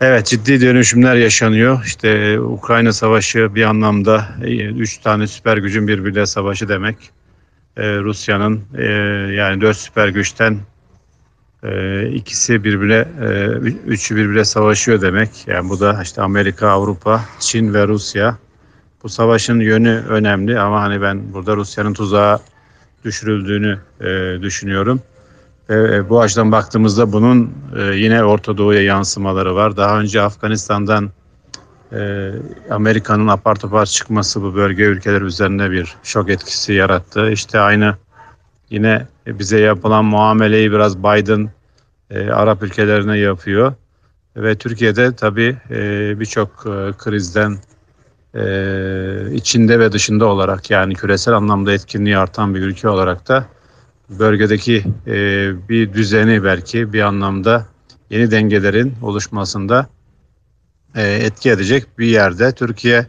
Evet ciddi dönüşümler yaşanıyor. İşte Ukrayna Savaşı bir anlamda e, üç tane süper gücün birbiriyle savaşı demek. Ee, Rusya'nın e, yani dört süper güçten e, ikisi birbirine, e, üçü birbirine savaşıyor demek. Yani bu da işte Amerika, Avrupa, Çin ve Rusya. Bu savaşın yönü önemli ama hani ben burada Rusya'nın tuzağa düşürüldüğünü e, düşünüyorum. E, bu açıdan baktığımızda bunun e, yine Orta Doğu'ya yansımaları var. Daha önce Afganistan'dan e, Amerika'nın apar topar çıkması bu bölge ülkeler üzerinde bir şok etkisi yarattı. İşte aynı yine bize yapılan muameleyi biraz Biden e, Arap ülkelerine yapıyor. Ve Türkiye'de tabii e, birçok e, krizden e, içinde ve dışında olarak yani küresel anlamda etkinliği artan bir ülke olarak da bölgedeki e, bir düzeni belki bir anlamda yeni dengelerin oluşmasında e, etki edecek bir yerde. Türkiye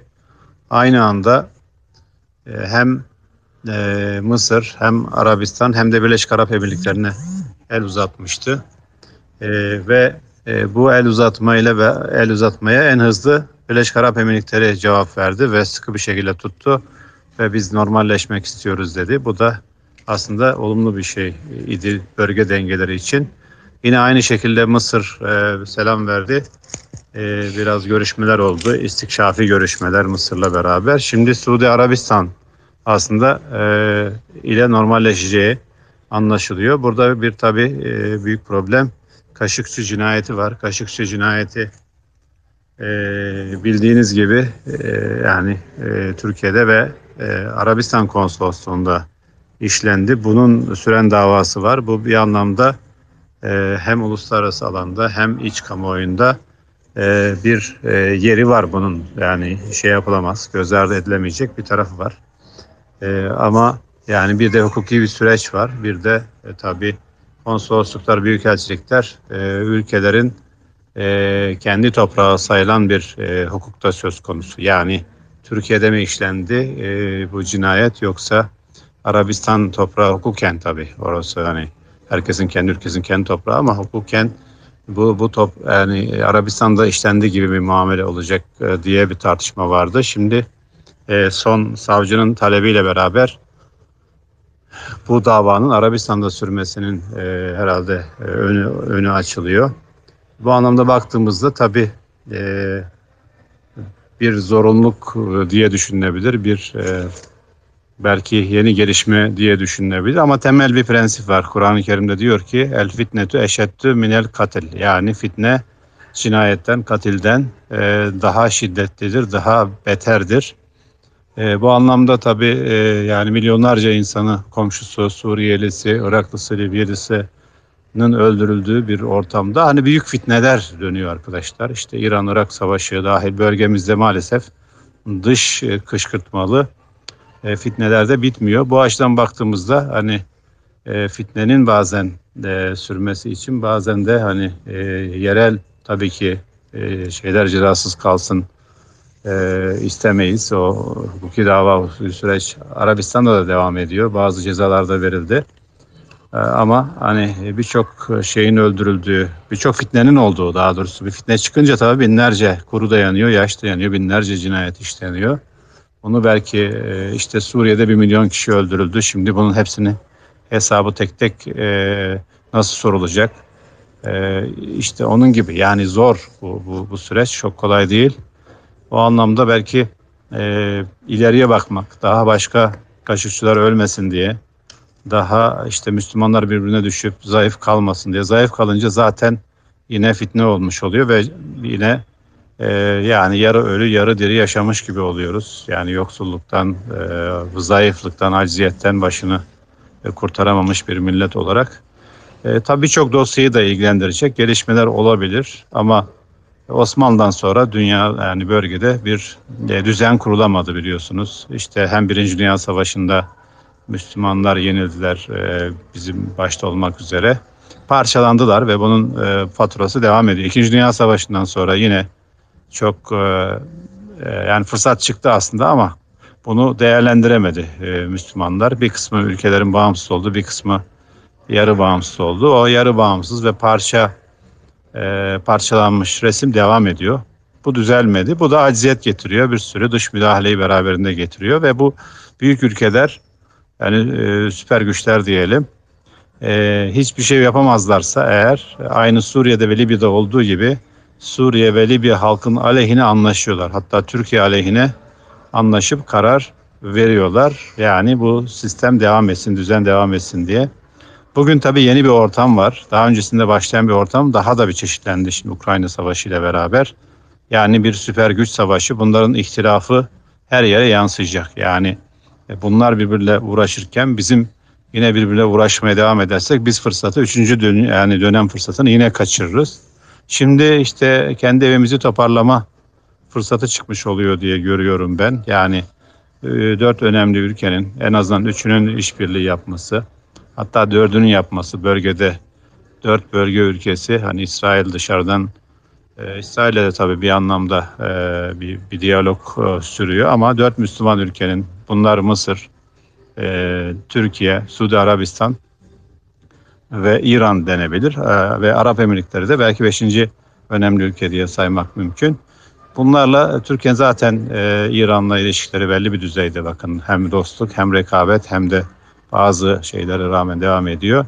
aynı anda e, hem e, Mısır hem Arabistan hem de Birleşik Arap Emirlikleri'ne el uzatmıştı. E, ve e, bu el uzatmayla ve el uzatmaya en hızlı Birleşik Arap Emirlikleri cevap verdi ve sıkı bir şekilde tuttu ve biz normalleşmek istiyoruz dedi. Bu da aslında olumlu bir şey idi bölge dengeleri için. Yine aynı şekilde Mısır e, selam verdi. E, biraz görüşmeler oldu. İstikşafi görüşmeler Mısır'la beraber. Şimdi Suudi Arabistan aslında e, ile normalleşeceği anlaşılıyor. Burada bir tabi e, büyük problem Kaşıkçı cinayeti var. Kaşıkçı cinayeti e, bildiğiniz gibi e, yani e, Türkiye'de ve e, Arabistan konsolosluğunda işlendi. Bunun süren davası var. Bu bir anlamda e, hem uluslararası alanda hem iç kamuoyunda e, bir e, yeri var bunun. Yani şey yapılamaz, göz ardı edilemeyecek bir tarafı var. E, ama yani bir de hukuki bir süreç var. Bir de e, tabii konsolosluklar, büyükelçilikler e, ülkelerin e, kendi toprağı sayılan bir e, hukukta söz konusu. Yani Türkiye'de mi işlendi e, bu cinayet yoksa Arabistan toprağı hukuken tabii orası hani herkesin kendi ülkesinin kendi toprağı ama hukuken bu bu top yani Arabistan'da işlendi gibi bir muamele olacak e, diye bir tartışma vardı. Şimdi e, son savcının talebiyle beraber bu davanın Arabistan'da sürmesinin e, herhalde önü, önü açılıyor. Bu anlamda baktığımızda tabii e, bir zorunluluk diye düşünülebilir, bir belki yeni gelişme diye düşünülebilir ama temel bir prensip var. Kur'an-ı Kerim'de diyor ki el fitnetu eşettü minel katil yani fitne cinayetten, katilden e, daha şiddetlidir, daha beterdir. E, bu anlamda tabii e, yani milyonlarca insanı komşusu, Suriyelisi, Iraklısı, Libyalısı'nın öldürüldüğü bir ortamda hani büyük fitneler dönüyor arkadaşlar. İşte İran-Irak savaşı dahil bölgemizde maalesef dış e, kışkırtmalı e, fitneler de bitmiyor. Bu açıdan baktığımızda hani e, fitnenin bazen de sürmesi için bazen de hani e, yerel tabii ki e, şeyler cezasız kalsın e, istemeyiz. O hukuki dava süreç Arabistan'da da devam ediyor. Bazı cezalar da verildi. E, ama hani birçok şeyin öldürüldüğü, birçok fitnenin olduğu daha doğrusu bir fitne çıkınca tabii binlerce kuru dayanıyor, yaş dayanıyor, binlerce cinayet işleniyor. Bunu belki e, işte Suriye'de bir milyon kişi öldürüldü. Şimdi bunun hepsini hesabı tek tek e, nasıl sorulacak? E, işte onun gibi yani zor bu, bu, bu süreç çok kolay değil. O anlamda belki e, ileriye bakmak, daha başka kaşıkçılar ölmesin diye, daha işte Müslümanlar birbirine düşüp zayıf kalmasın diye. Zayıf kalınca zaten yine fitne olmuş oluyor ve yine e, yani yarı ölü yarı diri yaşamış gibi oluyoruz. Yani yoksulluktan, e, zayıflıktan, acziyetten başını e, kurtaramamış bir millet olarak. E, tabii çok dosyayı da ilgilendirecek gelişmeler olabilir ama Osmanlı'dan sonra dünya yani bölgede bir e, düzen kurulamadı biliyorsunuz. İşte hem Birinci Dünya Savaşı'nda Müslümanlar yenildiler e, bizim başta olmak üzere. Parçalandılar ve bunun e, faturası devam ediyor. İkinci Dünya Savaşı'ndan sonra yine çok yani fırsat çıktı aslında ama bunu değerlendiremedi Müslümanlar. Bir kısmı ülkelerin bağımsız oldu, bir kısmı yarı bağımsız oldu. O yarı bağımsız ve parça e, parçalanmış resim devam ediyor. Bu düzelmedi. Bu da acziyet getiriyor. Bir sürü dış müdahaleyi beraberinde getiriyor ve bu büyük ülkeler yani e, süper güçler diyelim e, hiçbir şey yapamazlarsa eğer aynı Suriye'de ve Libya'da olduğu gibi Suriye ve Libya halkın aleyhine anlaşıyorlar. Hatta Türkiye aleyhine anlaşıp karar veriyorlar. Yani bu sistem devam etsin, düzen devam etsin diye. Bugün tabii yeni bir ortam var. Daha öncesinde başlayan bir ortam daha da bir çeşitlendi şimdi Ukrayna Savaşı ile beraber. Yani bir süper güç savaşı bunların ihtilafı her yere yansıyacak. Yani e, bunlar birbirle uğraşırken bizim yine birbirle uğraşmaya devam edersek biz fırsatı üçüncü dön yani dönem fırsatını yine kaçırırız. Şimdi işte kendi evimizi toparlama fırsatı çıkmış oluyor diye görüyorum ben. Yani e, dört önemli ülkenin en azından üçünün işbirliği yapması hatta dördünün yapması bölgede dört bölge ülkesi hani İsrail dışarıdan e, İsrail'le de tabii bir anlamda e, bir, bir diyalog e, sürüyor ama dört Müslüman ülkenin bunlar Mısır, Türkiye, Suudi Arabistan ve İran denebilir e, ve Arap Emirlikleri de belki beşinci önemli ülke diye saymak mümkün. Bunlarla Türkiye zaten e, İran'la ilişkileri belli bir düzeyde bakın hem dostluk hem rekabet hem de bazı şeylere rağmen devam ediyor.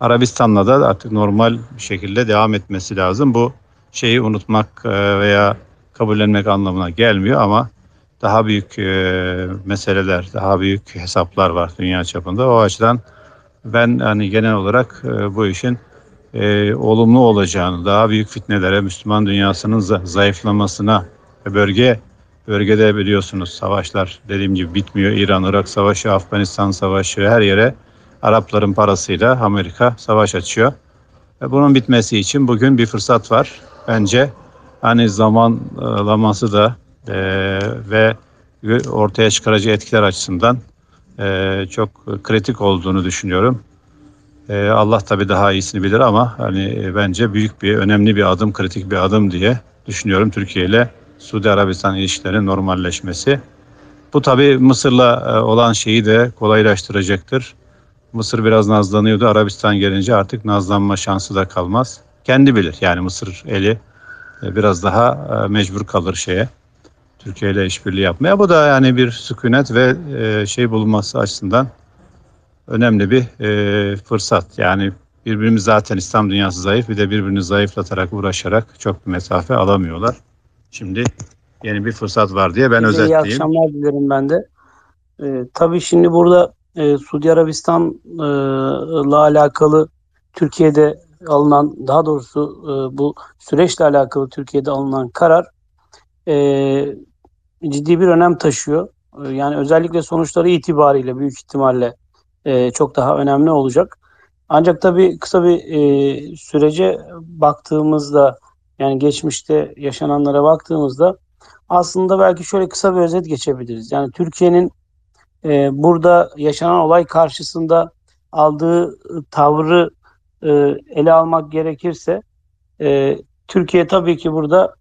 Arabistan'la da artık normal bir şekilde devam etmesi lazım. Bu şeyi unutmak e, veya kabullenmek anlamına gelmiyor ama daha büyük e, meseleler, daha büyük hesaplar var dünya çapında. O açıdan ben hani genel olarak e, bu işin e, olumlu olacağını, daha büyük fitnelere, Müslüman dünyasının zayıflamasına ve bölge bölgede biliyorsunuz savaşlar dediğim gibi bitmiyor. İran, Irak savaşı, Afganistan savaşı her yere Arapların parasıyla Amerika savaş açıyor. Ve bunun bitmesi için bugün bir fırsat var. Bence hani zamanlaması da e, ve ortaya çıkaracağı etkiler açısından e, çok kritik olduğunu düşünüyorum. E, Allah tabi daha iyisini bilir ama hani e, bence büyük bir, önemli bir adım, kritik bir adım diye düşünüyorum Türkiye ile Suudi Arabistan ilişkilerinin normalleşmesi. Bu tabi Mısır'la e, olan şeyi de kolaylaştıracaktır. Mısır biraz nazlanıyordu. Arabistan gelince artık nazlanma şansı da kalmaz. Kendi bilir. Yani Mısır eli e, biraz daha mecbur kalır şeye. Türkiye ile işbirliği yapmaya. Bu da yani bir sükunet ve e, şey bulunması açısından önemli bir fırsat. Yani birbirimiz zaten İslam dünyası zayıf bir de birbirini zayıflatarak uğraşarak çok bir mesafe alamıyorlar. Şimdi yeni bir fırsat var diye ben özetleyeyim. İyi akşamlar dilerim ben de. Ee, tabii şimdi burada e, Suudi Arabistan'la alakalı Türkiye'de alınan daha doğrusu e, bu süreçle alakalı Türkiye'de alınan karar e, ciddi bir önem taşıyor. E, yani özellikle sonuçları itibariyle büyük ihtimalle e, çok daha önemli olacak. Ancak tabii kısa bir e, sürece baktığımızda yani geçmişte yaşananlara baktığımızda aslında belki şöyle kısa bir özet geçebiliriz. Yani Türkiye'nin e, burada yaşanan olay karşısında aldığı tavrı e, ele almak gerekirse e, Türkiye tabii ki burada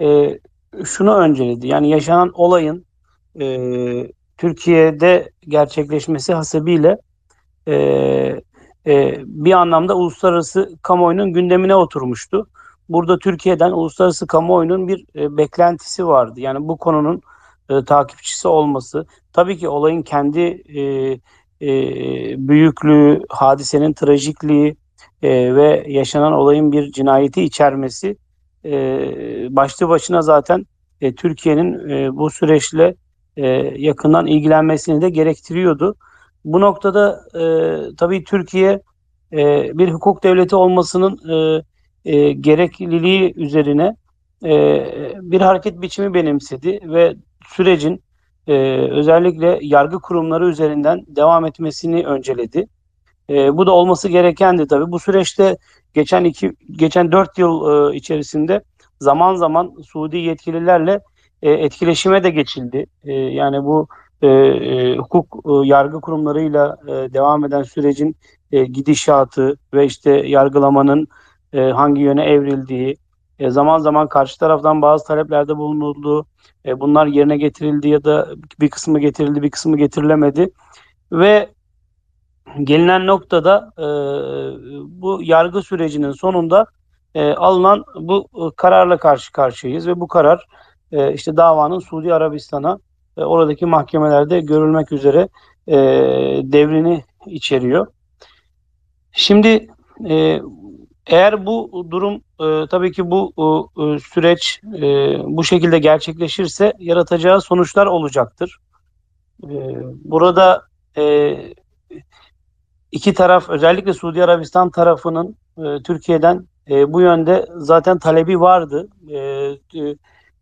e, şunu önceledi. Yani yaşanan olayın e, Türkiye'de gerçekleşmesi hasebiyle e, e, bir anlamda uluslararası kamuoyunun gündemine oturmuştu. Burada Türkiye'den uluslararası kamuoyunun bir e, beklentisi vardı. Yani bu konunun e, takipçisi olması. Tabii ki olayın kendi e, e, büyüklüğü, hadisenin trajikliği e, ve yaşanan olayın bir cinayeti içermesi e, başlı başına zaten e, Türkiye'nin e, bu süreçle e, yakından ilgilenmesini de gerektiriyordu. Bu noktada e, tabii Türkiye e, bir hukuk devleti olmasının e, e, gerekliliği üzerine e, bir hareket biçimi benimsedi ve sürecin e, özellikle yargı kurumları üzerinden devam etmesini önceledi. E, bu da olması gerekendi tabii. Bu süreçte geçen iki, geçen dört yıl e, içerisinde zaman zaman Suudi yetkililerle e, etkileşime de geçildi. E, yani bu e, e, hukuk e, yargı kurumlarıyla e, devam eden sürecin e, gidişatı ve işte yargılamanın e, hangi yöne evrildiği, e, zaman zaman karşı taraftan bazı taleplerde bulunulduğu, e, bunlar yerine getirildi ya da bir kısmı getirildi, bir kısmı getirilemedi ve gelinen noktada e, bu yargı sürecinin sonunda e, alınan bu e, kararla karşı karşıyayız ve bu karar e, işte davanın Suudi Arabistan'a e, oradaki mahkemelerde görülmek üzere e, devrini içeriyor. Şimdi e, eğer bu durum e, tabii ki bu e, süreç e, bu şekilde gerçekleşirse yaratacağı sonuçlar olacaktır. E, burada e, iki taraf özellikle Suudi Arabistan tarafının e, Türkiye'den e, bu yönde zaten talebi vardı e, e,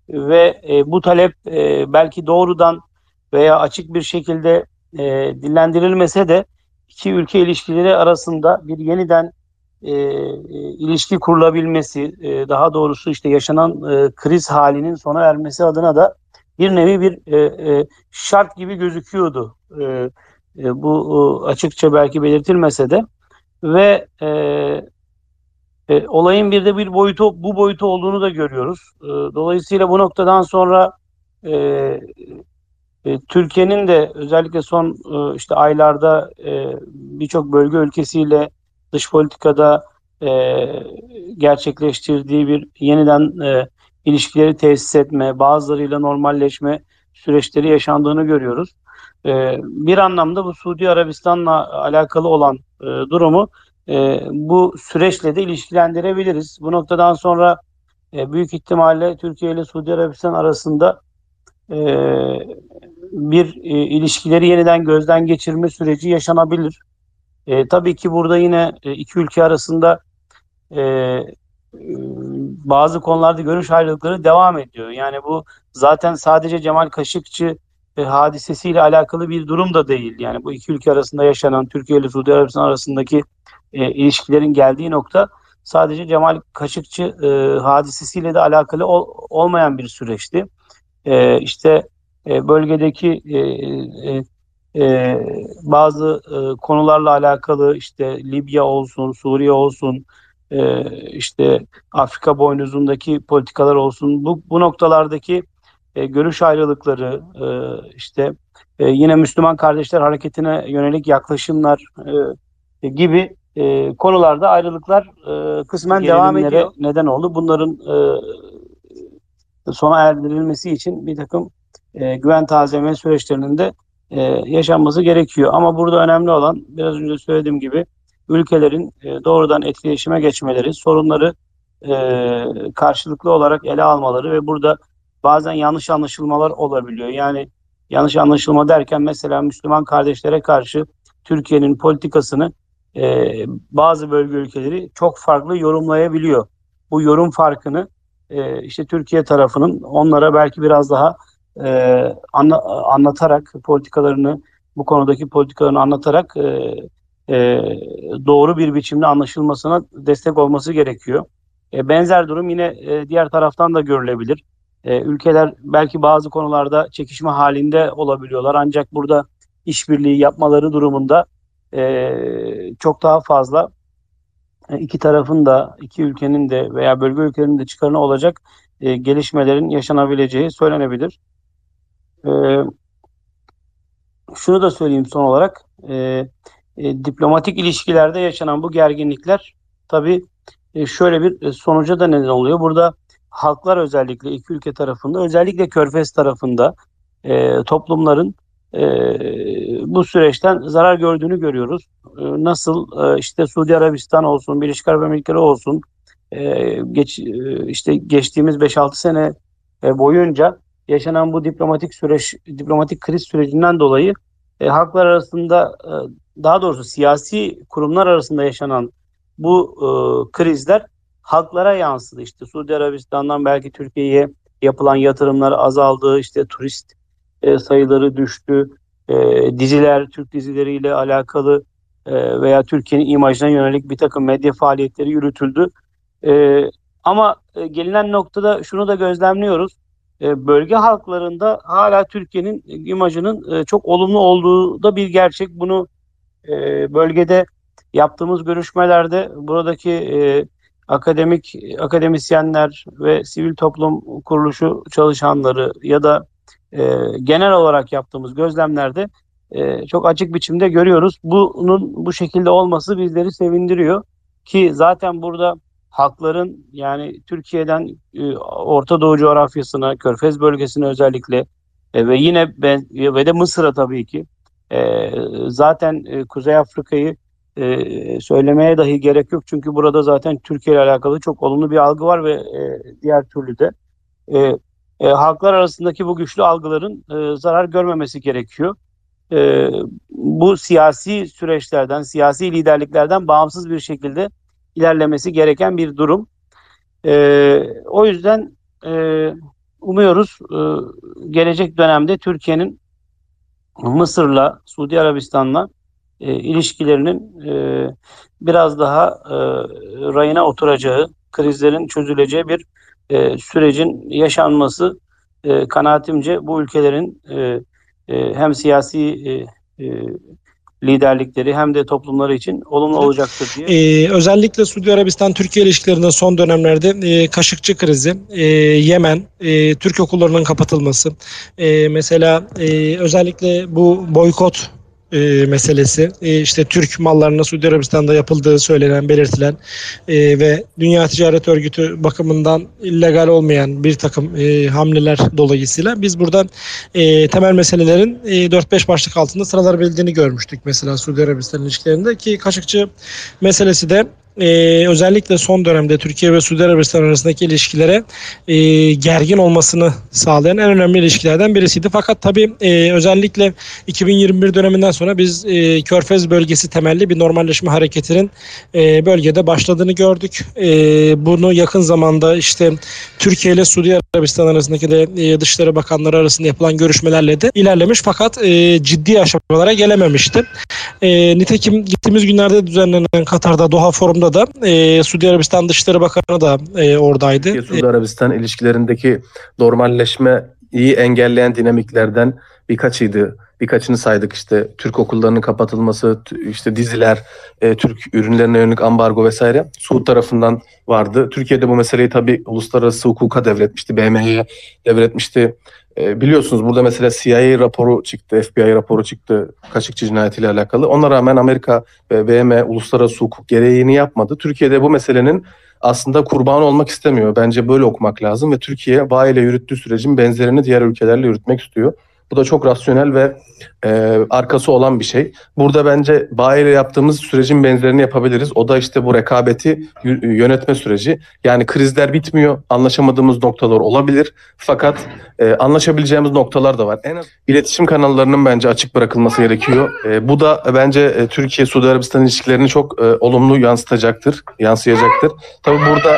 ve e, bu talep e, belki doğrudan veya açık bir şekilde e, dillendirilmese de iki ülke ilişkileri arasında bir yeniden e, ilişki kurulabilmesi, e, daha doğrusu işte yaşanan e, kriz halinin sona ermesi adına da bir nevi bir e, e, şart gibi gözüküyordu. E, e, bu e, açıkça belki belirtilmese de ve e, e, olayın bir de bir boyutu bu boyutu olduğunu da görüyoruz. E, dolayısıyla bu noktadan sonra e, e, Türkiye'nin de özellikle son e, işte aylarda e, birçok bölge ülkesiyle dış politikada e, gerçekleştirdiği bir yeniden e, ilişkileri tesis etme, bazılarıyla normalleşme süreçleri yaşandığını görüyoruz. E, bir anlamda bu Suudi Arabistan'la alakalı olan e, durumu e, bu süreçle de ilişkilendirebiliriz. Bu noktadan sonra e, büyük ihtimalle Türkiye ile Suudi Arabistan arasında e, bir e, ilişkileri yeniden gözden geçirme süreci yaşanabilir. E, tabii ki burada yine e, iki ülke arasında e, e, bazı konularda görüş ayrılıkları devam ediyor. Yani bu zaten sadece Cemal Kaşıkçı e, hadisesiyle alakalı bir durum da değil. Yani bu iki ülke arasında yaşanan Türkiye ile Suudi Arabistan arasındaki e, ilişkilerin geldiği nokta sadece Cemal Kaşıkçı e, hadisesiyle de alakalı ol, olmayan bir süreçti. E, işte e, bölgedeki e, e, e, bazı e, konularla alakalı işte Libya olsun, Suriye olsun, e, işte Afrika boynuzundaki politikalar olsun bu, bu noktalardaki e, görüş ayrılıkları e, işte e, yine Müslüman Kardeşler Hareketi'ne yönelik yaklaşımlar e, gibi e, konularda ayrılıklar e, kısmen devam ediyor. Neden oldu? Bunların e, sona erdirilmesi için bir takım e, güven tazeme süreçlerinin de e, yaşanması gerekiyor. Ama burada önemli olan biraz önce söylediğim gibi ülkelerin e, doğrudan etkileşime geçmeleri, sorunları e, karşılıklı olarak ele almaları ve burada bazen yanlış anlaşılmalar olabiliyor. Yani yanlış anlaşılma derken mesela Müslüman kardeşlere karşı Türkiye'nin politikasını e, bazı bölge ülkeleri çok farklı yorumlayabiliyor. Bu yorum farkını e, işte Türkiye tarafının onlara belki biraz daha e, anla, anlatarak politikalarını bu konudaki politikalarını anlatarak e, e, doğru bir biçimde anlaşılmasına destek olması gerekiyor. E, benzer durum yine e, diğer taraftan da görülebilir. E, ülkeler belki bazı konularda çekişme halinde olabiliyorlar ancak burada işbirliği yapmaları durumunda e, çok daha fazla e, iki tarafın da iki ülkenin de veya bölge ülkelerinin de çıkarına olacak e, gelişmelerin yaşanabileceği söylenebilir. E, şunu da söyleyeyim son olarak. E, e, diplomatik ilişkilerde yaşanan bu gerginlikler tabii e, şöyle bir e, sonuca da neden oluyor. Burada halklar özellikle iki ülke tarafında özellikle Körfez tarafında e, toplumların e, bu süreçten zarar gördüğünü görüyoruz. E, nasıl e, işte Suudi Arabistan olsun, Birleşik Arap Emirlikleri olsun e, geç e, işte geçtiğimiz 5-6 sene e, boyunca yaşanan bu diplomatik süreç, diplomatik kriz sürecinden dolayı e, halklar arasında e, daha doğrusu siyasi kurumlar arasında yaşanan bu e, krizler halklara yansıdı. İşte Suudi Arabistan'dan belki Türkiye'ye yapılan yatırımlar azaldı, işte turist e, sayıları düştü, e, diziler, Türk dizileriyle alakalı e, veya Türkiye'nin imajına yönelik bir takım medya faaliyetleri yürütüldü. E, ama e, gelinen noktada şunu da gözlemliyoruz. E, bölge halklarında hala Türkiye'nin imajının e, çok olumlu olduğu da bir gerçek. Bunu e, bölgede yaptığımız görüşmelerde buradaki e, akademik akademisyenler ve sivil toplum kuruluşu çalışanları ya da e, genel olarak yaptığımız gözlemlerde e, çok açık biçimde görüyoruz. Bunun bu şekilde olması bizleri sevindiriyor ki zaten burada halkların yani Türkiye'den e, Orta Doğu coğrafyasına, Körfez bölgesine özellikle e, ve yine ben, ve de Mısır'a tabii ki e, zaten e, Kuzey Afrika'yı e, söylemeye dahi gerek yok. Çünkü burada zaten Türkiye ile alakalı çok olumlu bir algı var ve e, diğer türlü de e, e, halklar arasındaki bu güçlü algıların e, zarar görmemesi gerekiyor. E, bu siyasi süreçlerden, siyasi liderliklerden bağımsız bir şekilde ilerlemesi gereken bir durum. E, o yüzden e, umuyoruz e, gelecek dönemde Türkiye'nin Mısır'la, Suudi Arabistan'la e, ilişkilerinin e, biraz daha e, rayına oturacağı, krizlerin çözüleceği bir e, sürecin yaşanması e, kanaatimce bu ülkelerin e, e, hem siyasi e, e, liderlikleri hem de toplumları için olumlu olacaktır diye. Ee, özellikle Suudi Arabistan-Türkiye ilişkilerinde son dönemlerde e, Kaşıkçı krizi, e, Yemen, e, Türk okullarının kapatılması, e, mesela e, özellikle bu boykot e, meselesi. E, işte Türk mallarına Suudi Arabistan'da yapıldığı söylenen, belirtilen e, ve Dünya Ticaret Örgütü bakımından illegal olmayan bir takım e, hamleler dolayısıyla biz burada e, temel meselelerin e, 4-5 başlık altında sıralar görmüştük mesela Suudi Arabistan ilişkilerinde ki Kaşıkçı meselesi de e, özellikle son dönemde Türkiye ve Suudi Arabistan arasındaki ilişkilere e, gergin olmasını sağlayan en önemli ilişkilerden birisiydi. Fakat tabii e, özellikle 2021 döneminden sonra biz e, Körfez bölgesi temelli bir normalleşme hareketinin e, bölgede başladığını gördük. E, bunu yakın zamanda işte Türkiye ile Suudi Arabistan arasındaki de e, Dışişleri Bakanları arasında yapılan görüşmelerle de ilerlemiş fakat e, ciddi aşamalara gelememişti. E, nitekim gittiğimiz günlerde düzenlenen Katar'da Doha Forum Forum'da da e, Suudi Arabistan Dışişleri Bakanı da e, oradaydı. Suudi Arabistan ilişkilerindeki normalleşmeyi engelleyen dinamiklerden birkaçıydı. Birkaçını saydık işte Türk okullarının kapatılması, işte diziler, e, Türk ürünlerine yönelik ambargo vesaire Suud tarafından vardı. Türkiye'de bu meseleyi tabii uluslararası hukuka devretmişti, BM'ye devretmişti. E, biliyorsunuz burada mesela CIA raporu çıktı, FBI raporu çıktı Kaşıkçı cinayetiyle alakalı. Ona rağmen Amerika ve BM uluslararası hukuk gereğini yapmadı. Türkiye'de bu meselenin aslında kurban olmak istemiyor. Bence böyle okumak lazım ve Türkiye bağ ile yürüttüğü sürecin benzerini diğer ülkelerle yürütmek istiyor. Bu da çok rasyonel ve e, arkası olan bir şey. Burada bence bayiyle yaptığımız sürecin benzerini yapabiliriz. O da işte bu rekabeti yönetme süreci. Yani krizler bitmiyor. Anlaşamadığımız noktalar olabilir. Fakat e, anlaşabileceğimiz noktalar da var. En az iletişim kanallarının bence açık bırakılması gerekiyor. E, bu da bence e, Türkiye-Suudi Arabistan ilişkilerini çok e, olumlu yansıtacaktır, yansıyacaktır. Tabii burada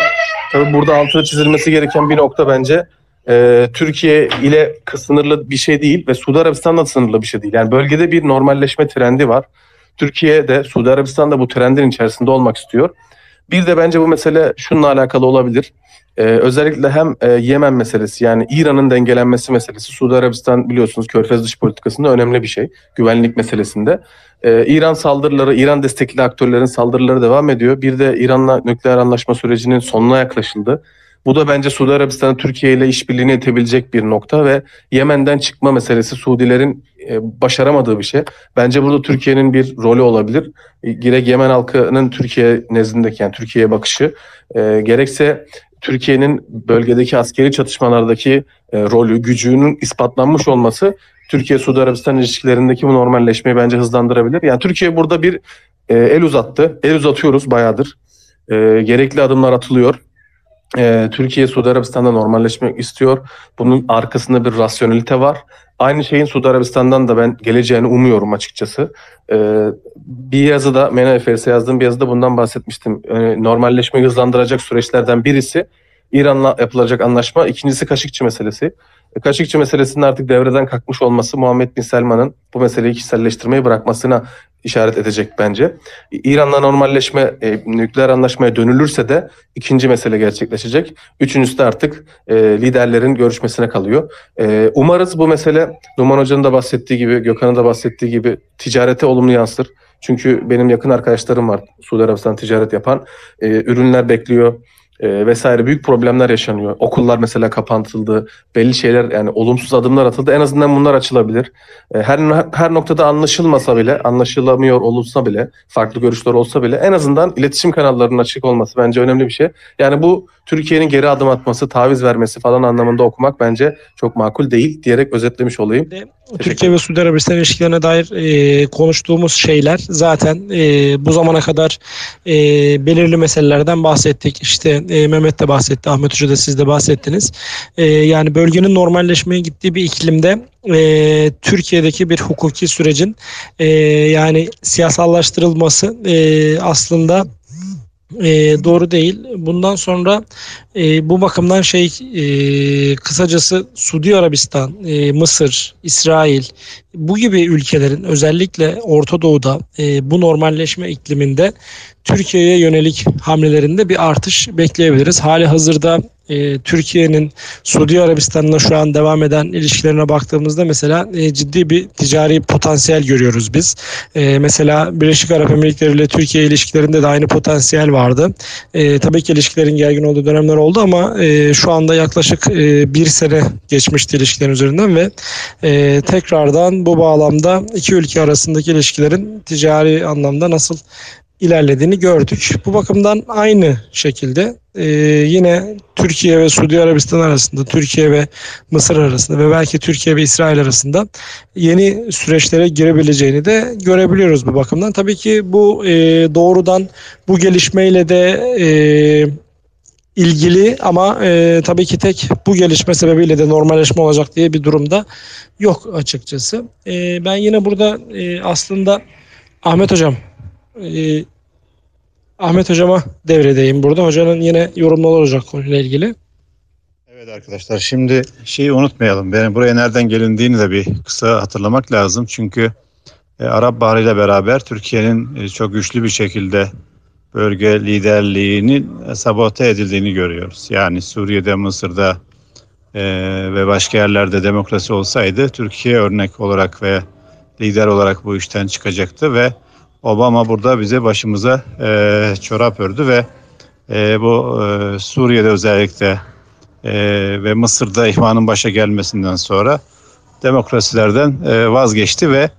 tabii burada altına çizilmesi gereken bir nokta bence e, Türkiye ile sınırlı bir şey değil ve Suudi Arabistan'la sınırlı bir şey değil. Yani bölgede bir normalleşme trendi var. Türkiye de Suudi Arabistan da bu trendin içerisinde olmak istiyor. Bir de bence bu mesele şununla alakalı olabilir. Ee, özellikle hem e, Yemen meselesi yani İran'ın dengelenmesi meselesi. Suudi Arabistan biliyorsunuz Körfez dış politikasında önemli bir şey. Güvenlik meselesinde. Ee, İran saldırıları, İran destekli aktörlerin saldırıları devam ediyor. Bir de İran'la nükleer anlaşma sürecinin sonuna yaklaşıldı. Bu da bence Suudi Arabistan'ın Türkiye ile işbirliğini etebilecek bir nokta ve Yemen'den çıkma meselesi Suudilerin e, başaramadığı bir şey. Bence burada Türkiye'nin bir rolü olabilir. E, gerek Yemen halkının Türkiye nezdindeki yani Türkiye'ye bakışı e, gerekse Türkiye'nin bölgedeki askeri çatışmalardaki rolü, gücünün ispatlanmış olması Türkiye-Suudi Arabistan ilişkilerindeki bu normalleşmeyi bence hızlandırabilir. Yani Türkiye burada bir el uzattı. El uzatıyoruz bayağıdır. E, gerekli adımlar atılıyor e, Türkiye Suudi Arabistan'da normalleşmek istiyor. Bunun arkasında bir rasyonelite var. Aynı şeyin Suudi Arabistan'dan da ben geleceğini umuyorum açıkçası. E, bir yazıda, Mena Eferis'e yazdığım bir yazıda bundan bahsetmiştim. E, normalleşmeyi hızlandıracak süreçlerden birisi İran'la yapılacak anlaşma. İkincisi Kaşıkçı meselesi. E, Kaşıkçı meselesinin artık devreden kalkmış olması Muhammed Bin Selman'ın bu meseleyi kişiselleştirmeyi bırakmasına işaret edecek bence. İran'la normalleşme, e, nükleer anlaşmaya dönülürse de ikinci mesele gerçekleşecek. Üçüncüsü de artık e, liderlerin görüşmesine kalıyor. E, umarız bu mesele Numan Hoca'nın da bahsettiği gibi, Gökhan'ın da bahsettiği gibi ticarete olumlu yansır. Çünkü benim yakın arkadaşlarım var Suudi Arabistan ticaret yapan. E, ürünler bekliyor e, vesaire büyük problemler yaşanıyor. Okullar mesela kapatıldı, belli şeyler yani olumsuz adımlar atıldı. En azından bunlar açılabilir. E, her her noktada anlaşılmasa bile, anlaşılamıyor olursa bile, farklı görüşler olsa bile en azından iletişim kanallarının açık olması bence önemli bir şey. Yani bu Türkiye'nin geri adım atması, taviz vermesi falan anlamında okumak bence çok makul değil diyerek özetlemiş olayım. Türkiye ve Suudi Arabistan ilişkilerine dair e, konuştuğumuz şeyler zaten e, bu zamana kadar e, belirli meselelerden bahsettik. İşte e, Mehmet de bahsetti, Ahmet Hoca da siz de bahsettiniz. E, yani bölgenin normalleşmeye gittiği bir iklimde e, Türkiye'deki bir hukuki sürecin e, yani siyasallaştırılması e, aslında e, doğru değil. Bundan sonra e, bu bakımdan şey e, kısacası Suudi Arabistan, e, Mısır, İsrail bu gibi ülkelerin özellikle Orta Doğu'da e, bu normalleşme ikliminde Türkiye'ye yönelik hamlelerinde bir artış bekleyebiliriz. Hali hazırda e, Türkiye'nin Suudi Arabistan'la şu an devam eden ilişkilerine baktığımızda mesela e, ciddi bir ticari potansiyel görüyoruz biz. E, mesela Birleşik Arap Emirlikleri ile Türkiye ilişkilerinde de aynı potansiyel vardı. E, tabii ki ilişkilerin gergin olduğu dönemler oldu ama e, şu anda yaklaşık e, bir sene geçmişti ilişkilerin üzerinden ve e, tekrardan bu bağlamda iki ülke arasındaki ilişkilerin ticari anlamda nasıl ilerlediğini gördük. Bu bakımdan aynı şekilde e, yine Türkiye ve Suudi Arabistan arasında, Türkiye ve Mısır arasında ve belki Türkiye ve İsrail arasında yeni süreçlere girebileceğini de görebiliyoruz bu bakımdan. Tabii ki bu e, doğrudan bu gelişmeyle de e, ilgili ama e, tabii ki tek bu gelişme sebebiyle de normalleşme olacak diye bir durumda yok açıkçası. E, ben yine burada e, aslında Ahmet Hocam e, Ahmet Hocam'a devredeyim burada. Hocanın yine yorumları olacak konuyla ilgili. Evet arkadaşlar şimdi şeyi unutmayalım. Benim buraya nereden gelindiğini de bir kısa hatırlamak lazım. Çünkü e, Arap Baharı ile beraber Türkiye'nin e, çok güçlü bir şekilde bölge liderliğinin sabote edildiğini görüyoruz. Yani Suriye'de, Mısır'da e, ve başka yerlerde demokrasi olsaydı Türkiye örnek olarak ve lider olarak bu işten çıkacaktı ve Obama burada bize başımıza e, çorap ördü ve e, bu e, Suriye'de özellikle e, ve Mısır'da ihvanın başa gelmesinden sonra demokrasilerden e, vazgeçti ve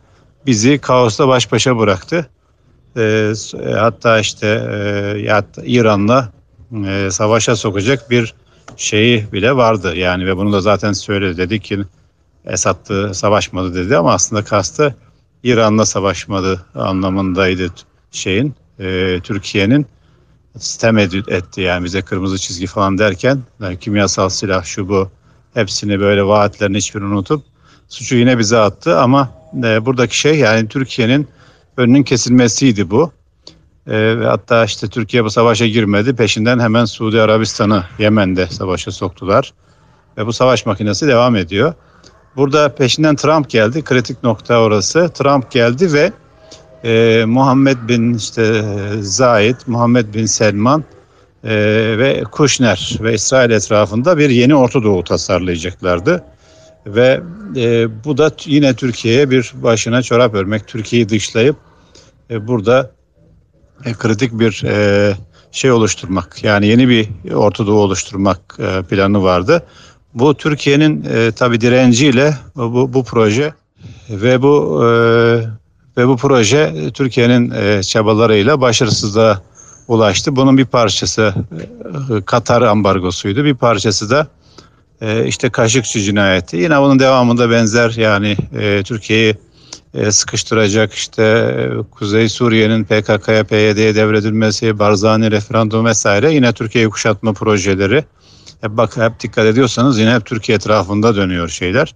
bizi kaosla baş başa bıraktı. E, hatta işte e, İran'la e, savaşa sokacak bir şeyi bile vardı. Yani ve bunu da zaten söyledi dedi ki Esad'lı savaşmadı dedi ama aslında kastı İran'la savaşmadı anlamındaydı şeyin e, Türkiye'nin sistem etti yani bize kırmızı çizgi falan derken yani kimyasal silah şu bu hepsini böyle vaatlerin hiçbirini unutup suçu yine bize attı ama e, buradaki şey yani Türkiye'nin önünün kesilmesiydi bu. E, hatta işte Türkiye bu savaşa girmedi peşinden hemen Suudi Arabistan'ı Yemen'de savaşa soktular ve bu savaş makinesi devam ediyor. Burada peşinden Trump geldi. Kritik nokta orası. Trump geldi ve e, Muhammed bin işte Zayed, Muhammed bin Selman e, ve Kushner ve İsrail etrafında bir yeni Orta Doğu tasarlayacaklardı. Ve e, bu da yine Türkiye'ye bir başına çorap örmek, Türkiye'yi dışlayıp e, burada e, kritik bir e, şey oluşturmak, yani yeni bir Orta Doğu oluşturmak e, planı vardı. Bu Türkiye'nin e, tabi direnciyle bu, bu proje ve bu e, ve bu proje Türkiye'nin e, çabalarıyla başarısızlığa ulaştı. Bunun bir parçası e, Katar ambargosuydu. Bir parçası da e, işte Kaşıkçı cinayeti. Yine onun devamında benzer yani e, Türkiye'yi e, sıkıştıracak işte e, Kuzey Suriye'nin PKK'ya PYD'ye devredilmesi, Barzani referandum vesaire yine Türkiye'yi kuşatma projeleri hep bak hep dikkat ediyorsanız yine hep Türkiye etrafında dönüyor şeyler,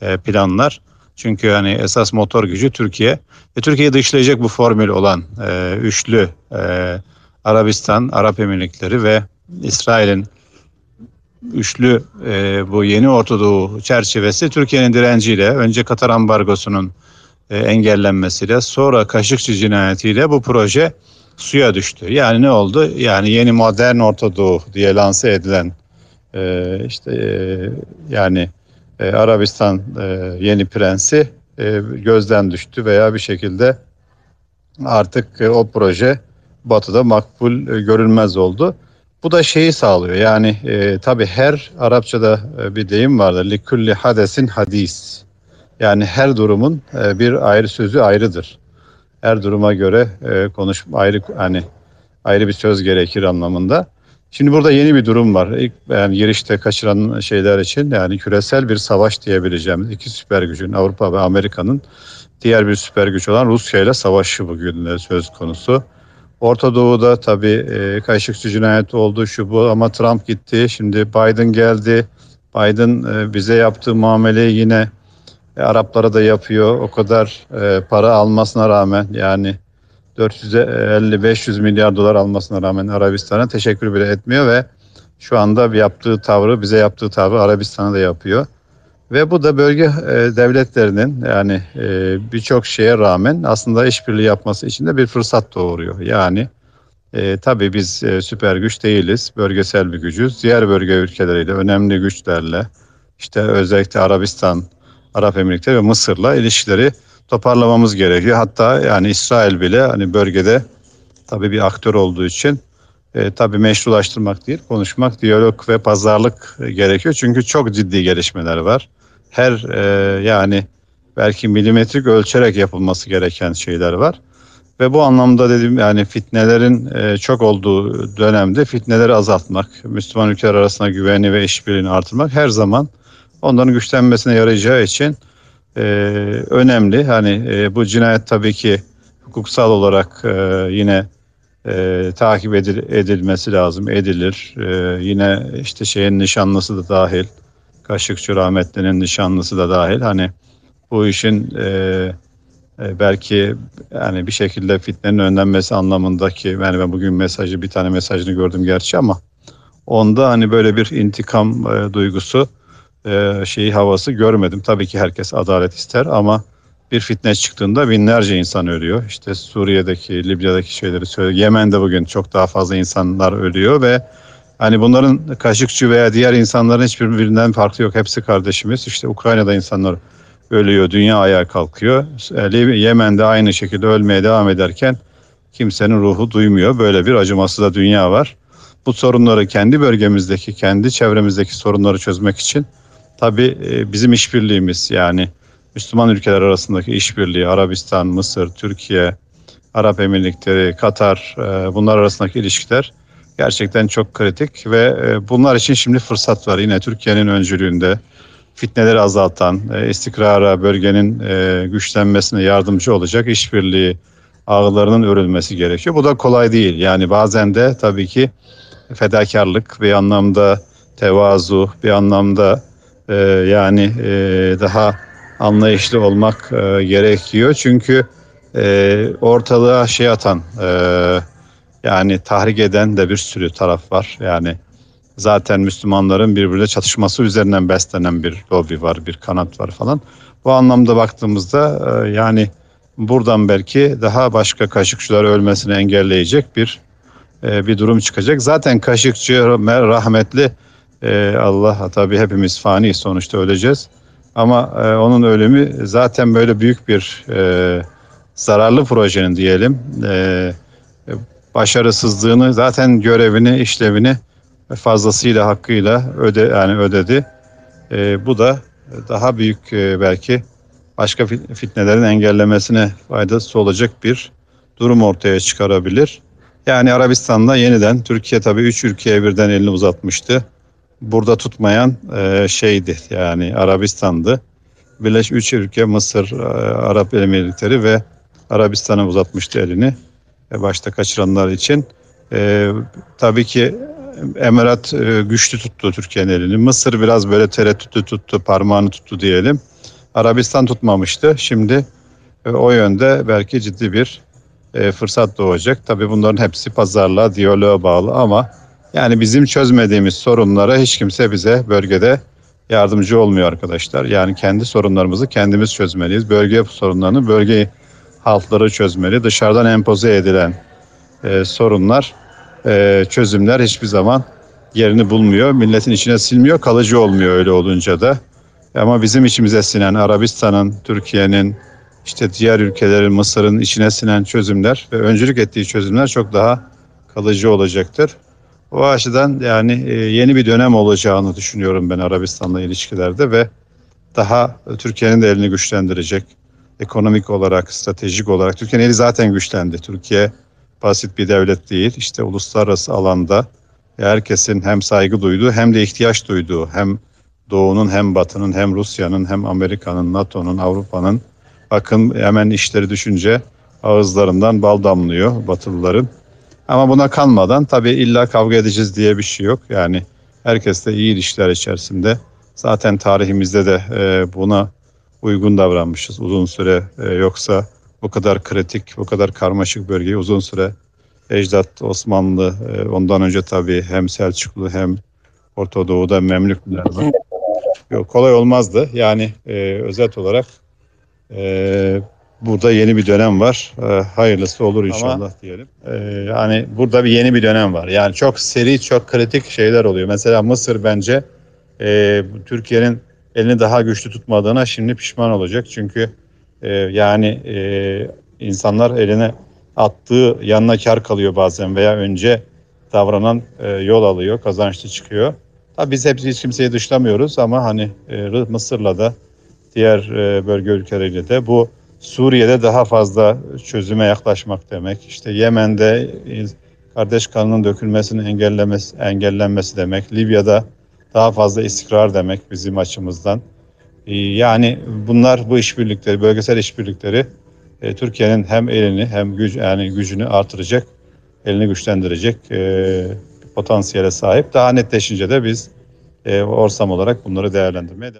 e, planlar. Çünkü hani esas motor gücü Türkiye. Ve Türkiye'yi dışlayacak bu formül olan e, üçlü e, Arabistan, Arap Emirlikleri ve İsrail'in üçlü e, bu yeni Ortadoğu çerçevesi Türkiye'nin direnciyle önce Katar ambargosunun e, engellenmesiyle sonra Kaşıkçı cinayetiyle bu proje suya düştü. Yani ne oldu? Yani yeni modern Ortadoğu diye lanse edilen e, işte e, yani e, Arabistan e, yeni prensi e, gözden düştü veya bir şekilde artık e, o proje Batı'da makbul e, görülmez oldu. Bu da şeyi sağlıyor. Yani e, tabii her Arapçada e, bir deyim vardır. Likulli hadesin hadis. Yani her durumun e, bir ayrı sözü ayrıdır. Her duruma göre e, konuş ayrı hani ayrı bir söz gerekir anlamında. Şimdi burada yeni bir durum var. İlk yani girişte kaçıran şeyler için yani küresel bir savaş diyebileceğimiz iki süper gücün Avrupa ve Amerika'nın diğer bir süper güç olan Rusya ile savaşı bugün de söz konusu. Orta Doğu'da tabii e, Kaşıkçı cinayeti oldu şu bu ama Trump gitti. Şimdi Biden geldi. Biden e, bize yaptığı muameleyi yine e, Araplara da yapıyor. O kadar e, para almasına rağmen yani 450-500 milyar dolar almasına rağmen Arabistan'a teşekkür bile etmiyor ve şu anda yaptığı tavrı bize yaptığı tavrı Arabistan'a da yapıyor. Ve bu da bölge e, devletlerinin yani e, birçok şeye rağmen aslında işbirliği yapması için de bir fırsat doğuruyor. Yani e, tabii biz e, süper güç değiliz, bölgesel bir gücüz. Diğer bölge ülkeleriyle, önemli güçlerle, işte özellikle Arabistan, Arap Emirlikleri ve Mısır'la ilişkileri toparlamamız gerekiyor. Hatta yani İsrail bile hani bölgede tabii bir aktör olduğu için e, tabii meşrulaştırmak değil, konuşmak, diyalog ve pazarlık gerekiyor. Çünkü çok ciddi gelişmeler var. Her e, yani belki milimetrik ölçerek yapılması gereken şeyler var. Ve bu anlamda dedim yani fitnelerin e, çok olduğu dönemde fitneleri azaltmak, Müslüman ülkeler arasında güveni ve işbirliğini artırmak her zaman onların güçlenmesine yarayacağı için e, önemli. Hani e, bu cinayet tabii ki hukuksal olarak e, yine e, takip edil, edilmesi lazım, edilir. E, yine işte şeyin nişanlısı da dahil, Kaşıkçı rahmetlinin nişanlısı da dahil. Hani bu işin e, e, belki yani bir şekilde fitnenin önlenmesi anlamındaki yani ben bugün mesajı bir tane mesajını gördüm gerçi ama onda hani böyle bir intikam e, duygusu e, şeyi havası görmedim. Tabii ki herkes adalet ister ama bir fitne çıktığında binlerce insan ölüyor. İşte Suriye'deki, Libya'daki şeyleri söylüyor. Yemen'de bugün çok daha fazla insanlar ölüyor ve hani bunların Kaşıkçı veya diğer insanların hiçbirinden farkı yok. Hepsi kardeşimiz. İşte Ukrayna'da insanlar ölüyor, dünya ayağa kalkıyor. Yemen'de aynı şekilde ölmeye devam ederken kimsenin ruhu duymuyor. Böyle bir acımasız da dünya var. Bu sorunları kendi bölgemizdeki, kendi çevremizdeki sorunları çözmek için tabii e, bizim işbirliğimiz yani Müslüman ülkeler arasındaki işbirliği, Arabistan, Mısır, Türkiye, Arap Emirlikleri, Katar e, bunlar arasındaki ilişkiler gerçekten çok kritik ve e, bunlar için şimdi fırsat var. Yine Türkiye'nin öncülüğünde fitneleri azaltan, istikrara, bölgenin güçlenmesine yardımcı olacak işbirliği ağlarının örülmesi gerekiyor. Bu da kolay değil. Yani bazen de tabii ki fedakarlık bir anlamda tevazu, bir anlamda yani daha anlayışlı olmak e, gerekiyor. Çünkü e, ortalığa şey atan e, yani tahrik eden de bir sürü taraf var. Yani zaten Müslümanların birbirine çatışması üzerinden beslenen bir lobi var, bir kanat var falan. Bu anlamda baktığımızda e, yani buradan belki daha başka kaşıkçılar ölmesini engelleyecek bir e, bir durum çıkacak. Zaten kaşıkçı rahmetli e, Allah tabii hepimiz fani sonuçta öleceğiz. Ama e, onun ölümü zaten böyle büyük bir e, zararlı projenin diyelim e, başarısızlığını zaten görevini işlevini fazlasıyla hakkıyla öde yani ödedi. Bu da daha büyük belki başka fitnelerin engellemesine faydası olacak bir durum ortaya çıkarabilir. Yani Arabistan'da yeniden Türkiye tabii üç ülkeye birden elini uzatmıştı burada tutmayan e, şeydi yani Arabistan'dı. Birleş üç ülke Mısır, e, Arap Emirlikleri ve Arabistan'a uzatmıştı elini. E, başta kaçıranlar için. E, tabii ki Emirat e, güçlü tuttu Türkiye'nin elini. Mısır biraz böyle tereddütlü tuttu, parmağını tuttu diyelim. Arabistan tutmamıştı. Şimdi e, o yönde belki ciddi bir e, fırsat doğacak. Tabii bunların hepsi pazarlığa, diyaloğa bağlı ama yani bizim çözmediğimiz sorunlara hiç kimse bize bölgede yardımcı olmuyor arkadaşlar. Yani kendi sorunlarımızı kendimiz çözmeliyiz. Bölge sorunlarını bölge halkları çözmeli. Dışarıdan empoze edilen e, sorunlar, e, çözümler hiçbir zaman yerini bulmuyor. Milletin içine silmiyor, kalıcı olmuyor öyle olunca da. Ama bizim içimize sinen Arabistan'ın, Türkiye'nin, işte diğer ülkelerin, Mısır'ın içine sinen çözümler ve öncülük ettiği çözümler çok daha kalıcı olacaktır. O açıdan yani e, yeni bir dönem olacağını düşünüyorum ben Arabistan'la ilişkilerde ve daha Türkiye'nin de elini güçlendirecek. Ekonomik olarak, stratejik olarak. Türkiye'nin eli zaten güçlendi. Türkiye basit bir devlet değil. İşte uluslararası alanda herkesin hem saygı duyduğu hem de ihtiyaç duyduğu hem Doğu'nun hem Batı'nın hem Rusya'nın hem Amerika'nın, NATO'nun, Avrupa'nın bakın hemen işleri düşünce ağızlarından bal damlıyor Batılıların. Ama buna kanmadan tabii illa kavga edeceğiz diye bir şey yok. Yani herkes de iyi ilişkiler içerisinde. Zaten tarihimizde de e, buna uygun davranmışız uzun süre. E, yoksa bu kadar kritik, bu kadar karmaşık bölgeyi uzun süre Ecdat Osmanlı, e, ondan önce tabii hem Selçuklu hem Orta Doğu'da Memlükler var. Yok, kolay olmazdı. Yani e, özet olarak e, burada yeni bir dönem var. E, hayırlısı olur inşallah diyelim. E, yani burada bir yeni bir dönem var. Yani çok seri, çok kritik şeyler oluyor. Mesela Mısır bence e, Türkiye'nin elini daha güçlü tutmadığına şimdi pişman olacak. Çünkü e, yani e, insanlar eline attığı yanına kar kalıyor bazen veya önce davranan e, yol alıyor, kazançlı çıkıyor. Tabii biz hep hiç kimseyi dışlamıyoruz ama hani e, Mısır'la da diğer e, bölge ülkeleriyle de bu Suriye'de daha fazla çözüme yaklaşmak demek. İşte Yemen'de kardeş kanının dökülmesinin engellemesi, engellenmesi demek. Libya'da daha fazla istikrar demek bizim açımızdan. E, yani bunlar bu işbirlikleri, bölgesel işbirlikleri e, Türkiye'nin hem elini hem güç yani gücünü artıracak, elini güçlendirecek e, potansiyele sahip. Daha netleşince de biz e, Orsam olarak bunları değerlendirmeye devam